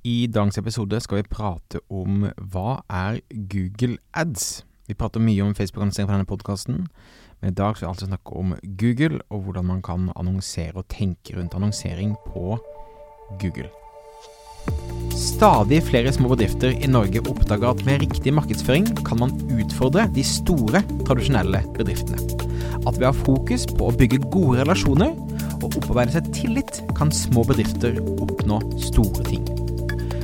I dagens episode skal vi prate om hva er Google Ads. Vi prater mye om Facebook-annonsering på denne podkasten, men i dag skal vi altså snakke om Google, og hvordan man kan annonsere og tenke rundt annonsering på Google. Stadig flere små bedrifter i Norge oppdager at med riktig markedsføring kan man utfordre de store, tradisjonelle bedriftene. At ved å ha fokus på å bygge gode relasjoner og opparbeide seg tillit, kan små bedrifter oppnå store ting.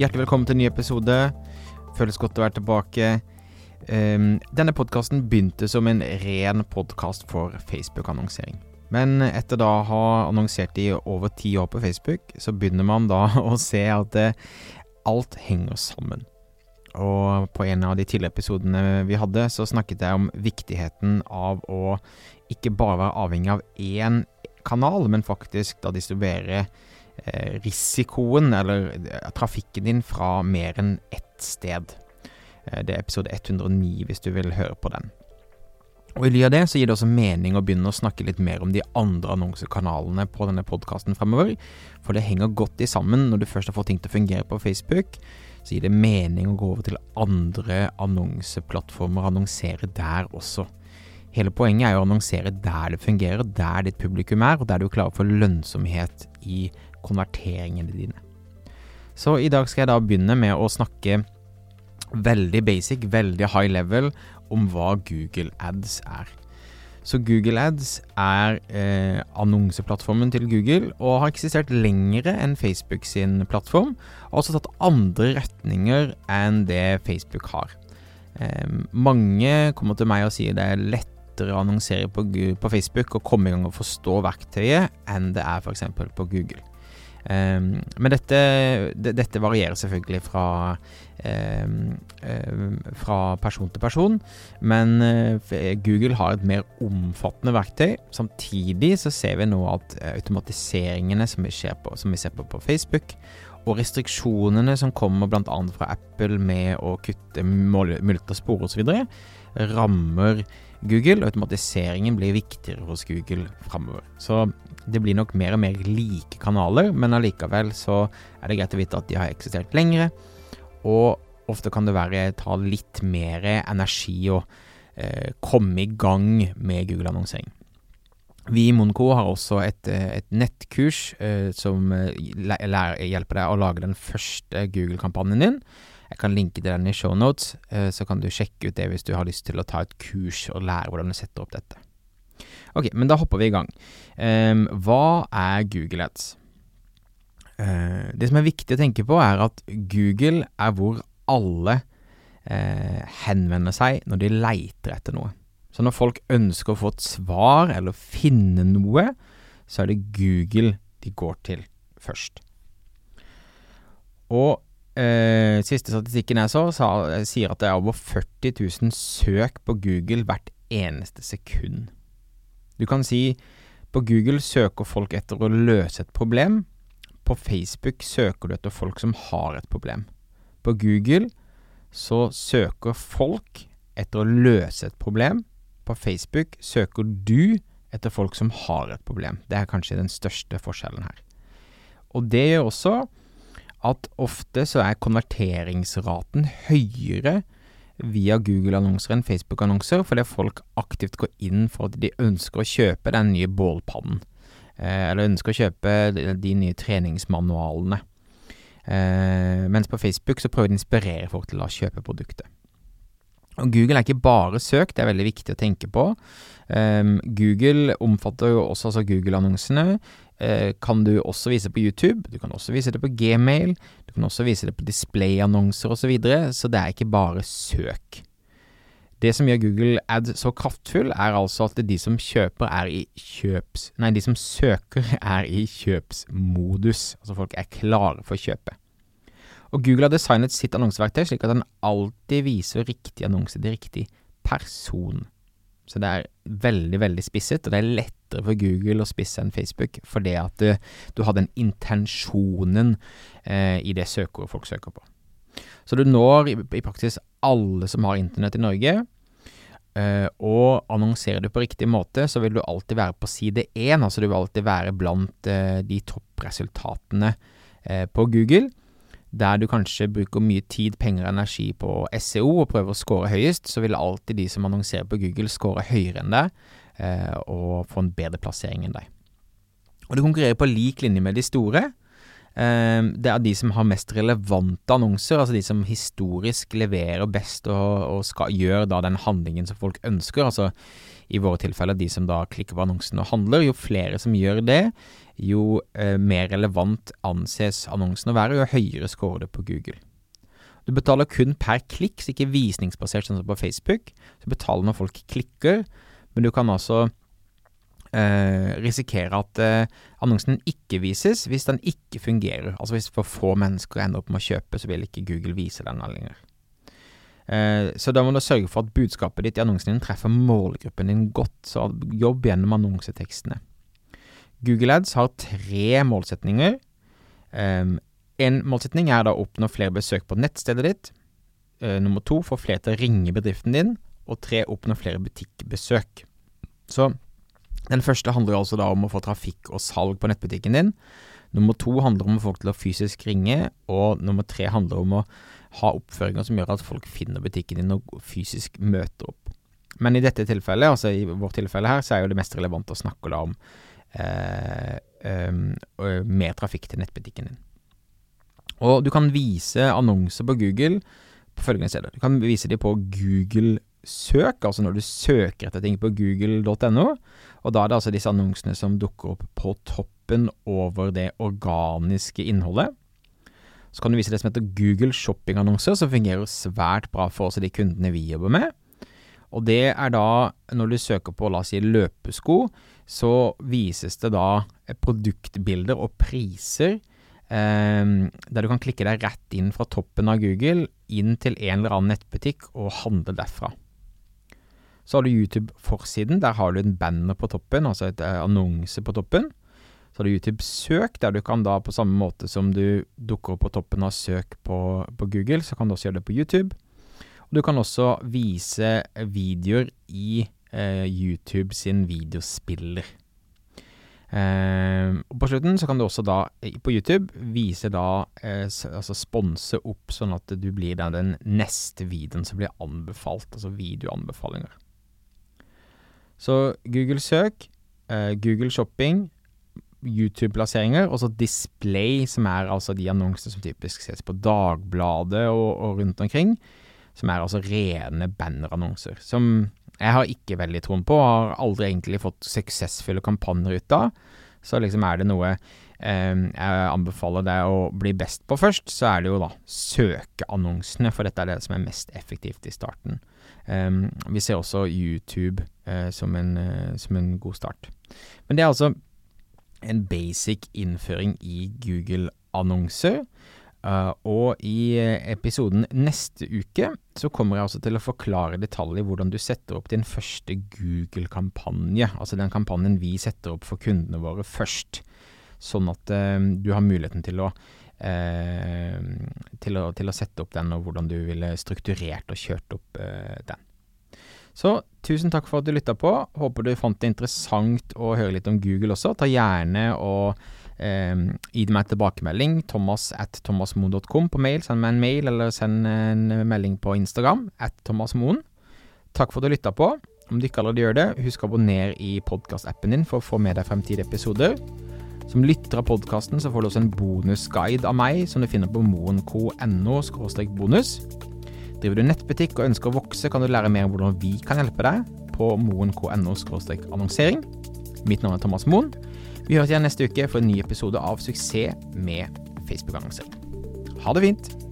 Hjertelig velkommen til en ny episode. Føles godt å være tilbake. Um, denne podkasten begynte som en ren podkast for Facebook-annonsering. Men etter da å ha annonsert i over ti år på Facebook, så begynner man da å se at uh, alt henger sammen. Og på en av de tidligere episodene vi hadde, så snakket jeg om viktigheten av å ikke bare være avhengig av én kanal, men faktisk da distribuere risikoen, eller eh, trafikken din, fra mer enn ett sted. Eh, det er episode 109 hvis du vil høre på den. Og I ly av det så gir det også mening å begynne å snakke litt mer om de andre annonsekanalene på denne podkasten fremover, for det henger godt i sammen. Når du først har fått ting til å fungere på Facebook, så gir det mening å gå over til andre annonseplattformer og annonsere der også. Hele poenget er å annonsere der det fungerer, der ditt publikum er, og der du klarer å få lønnsomhet i konverteringene dine. Så i dag skal jeg da begynne med å snakke veldig basic, veldig high level om hva Google Ads er. Så Google Ads er eh, annonseplattformen til Google og har eksistert lengre enn Facebook sin plattform, og også tatt andre retninger enn det Facebook har. Eh, mange kommer til meg og sier det er lettere å annonsere på, på Facebook og komme i gang og forstå verktøyet enn det er f.eks. på Google. Um, men dette, det, dette, varierer selvfølgelig fra, um, um, fra person til person. Men uh, Google har et mer omfattende verktøy. Samtidig så ser vi nå at uh, automatiseringene som vi, på, som vi, ser på på Facebook, og restriksjonene som kommer bl.a. fra Apple med å kutte multer, multerspor osv., rammer Google. Automatiseringen blir viktigere hos Google framover. Så det blir nok mer og mer like kanaler, men allikevel så er det greit å vite at de har eksistert lengre. Og ofte kan det være ta litt mer energi å eh, komme i gang med Google-annonsering. Vi i Monco har også et, eh, et nettkurs eh, som eh, hjelper deg å lage den første Google-kampanjen din. Jeg kan linke til den i shownotes, eh, så kan du sjekke ut det hvis du har lyst til å ta et kurs og lære hvordan du setter opp dette. Ok, men da hopper vi i gang. Um, hva er Google Ads? Uh, det som er viktig å tenke på, er at Google er hvor alle uh, henvender seg når de leiter etter noe. Så når folk ønsker å få et svar eller finne noe, så er det Google de går til først. Og uh, siste statistikken jeg så, sa, sier at det er over 40 000 søk på Google hvert eneste sekund. Du kan si på Google søker folk etter å løse et problem. På Facebook søker du etter folk som har et problem. På Google så søker folk etter å løse et problem. På Facebook søker du etter folk som har et problem. Det er kanskje den største forskjellen her. Og det gjør også at ofte så er konverteringsraten høyere via Google-annonser enn Facebook-annonser, fordi folk aktivt går inn for at de ønsker å kjøpe den nye bålpannen. Eh, eller ønsker å kjøpe de, nye treningsmanualene. Eh, mens på Facebook så prøver de å inspirere folk til å kjøpe produktet. Og Google er ikke bare søk, det er veldig viktig å tenke på. Um, Google omfatter jo også altså Google-annonsene. Uh, kan du også vise på YouTube, du kan også vise det på Gmail, du kan også vise det på displayannonser osv., så, videre, så det er ikke bare søk. Det som gjør Google Ad så kraftfull, er altså at de som kjøper er i kjøps... Nei, de som søker er i kjøpsmodus. Altså folk er klare for å kjøpe. Og Google har designet sitt annonseverktøy slik at den alltid viser riktig annonse til riktig person. Så det er veldig, veldig spisset, og det er lettere for Google å spisse enn Facebook fordi at du, du har den intensjonen eh, i det søkeordet folk søker på. Så du når i, i praksis alle som har internett i Norge. Uh, og annonserer du på riktig måte, så vil du alltid være på side én. Altså du vil alltid være blant uh, de toppresultatene uh, på Google. Der du kanskje bruker mye tid, penger og energi på SEO og prøver å score høyest, så vil alltid de som annonserer på Google, score høyere enn deg og få en bedre plassering enn deg. Og du konkurrerer på lik linje med de store. Eh, det er de som har mest relevante annonser, altså de som historisk leverer best og, og skal gjøre da den handlingen som folk ønsker. Altså i våre tilfeller de som da klikker på annonsen og handler. Jo flere som gjør det, jo eh, mer relevant anses annonsen å være, jo høyere scorer det på Google. Du betaler kun per klikk, så ikke visningsbasert sånn som på Facebook. Så betaler når folk klikker, men du kan altså eh, risikere at eh, annonsen ikke vises hvis den ikke fungerer. Altså hvis for få mennesker ender opp med å kjøpe, så vil ikke Google vise den lenger. Eh, så da må du sørge for at budskapet ditt i annonsen din treffer målgruppen din godt, så jobb gjennom annonsetekstene. Google Ads har tre målsetninger. Um, en målsetning er da å oppnå flere besøk på nettstedet ditt. Uh, nummer to, få flere til å ringe bedriften din. Og tre, oppnå flere butikkbesøk. Så den første handler altså da om å få trafikk og salg på nettbutikken din. Nummer to handler om å få folk til å fysisk ringe, og nummer tre handler om å ha oppføringer som gjør at folk finner butikken din og fysisk møter opp. Men i dette tilfellet, altså i vårt tilfelle her, så er jo det mest relevant å snakke da om eh, eh, mer trafikk til nettbutikken din. Og du kan vise annonser på Google på følgende steder. Du kan vise dem på Google søk, altså når du søker etter ting på google.no. Og da er det altså disse annonsene som dukker opp på toppen over det organiske innholdet. Så kan du vise det som heter Google shoppingannonser, som fungerer svært bra for oss og de kundene vi jobber med. Og det er da, når du søker på la oss si løpesko, så vises det da produktbilder og priser eh, der du kan klikke deg rett inn fra toppen av Google inn til en eller annen nettbutikk og handle derfra. Så har du YouTube-forsiden. Der har du en banner på toppen, altså et eh, annonse på toppen. Så har du YouTube-søk, der du kan da på samme måte som du dukker opp på toppen av søk på, på, Google, så kan du også gjøre det på YouTube. Og du kan også vise videoer i eh, YouTube sin videospiller. Eh, og på slutten så kan du også da på YouTube vise da eh, altså sponse opp sånn at du blir da den neste videoen som blir anbefalt, altså videoanbefalinger. Så Google søk, uh, Google shopping, YouTube-plasseringer, og så display, som er altså de annonsene som typisk ses på Dagbladet og, og rundt omkring. Som er altså rene bannerannonser. Som jeg har ikke veldig troen på, har aldri egentlig fått suksessfulle kampanjer ut av. Så liksom er det noe eh, jeg anbefaler deg å bli best på først, så er det jo da søkeannonsene, for dette er det som er mest effektivt i starten. Um, vi ser også YouTube uh, som, en, uh, som, en, god start. Men det er altså en basic innføring i Google-annonser. Uh, og i episoden neste uke så kommer jeg også til å forklare detaljer hvordan du setter opp din første Google-kampanje. Altså den kampanjen vi setter opp for kundene våre først. Sånn at du har muligheten til å uh, til, å, til, å, sette opp den, og hvordan du ville strukturert og kjørt opp eh, den. Så tusen takk for at du lytta på. Håper du fant det interessant å høre litt om Google også. Ta gjerne og eh, gi meg tilbakemelding. Thomas at thomasmoen.com på mail. Send meg en mail, eller send en melding på Instagram at thomasmoen. Takk for at du lytta på. Om du ikke allerede gjør det, husk å abonnere i podkastappen din for å få med deg fremtidige episoder. Som lytter av podkasten så får du også en bonusguide av meg som du finner på moenco.no bonus. Driver du nettbutikk og ønsker å vokse, kan du lære mer om hvordan vi kan hjelpe deg på moen.no annonsering. Mitt navn er Thomas Moen. Vi høres igjen neste uke for en ny episode av Suksess med Facebook-annonser. Ha det fint!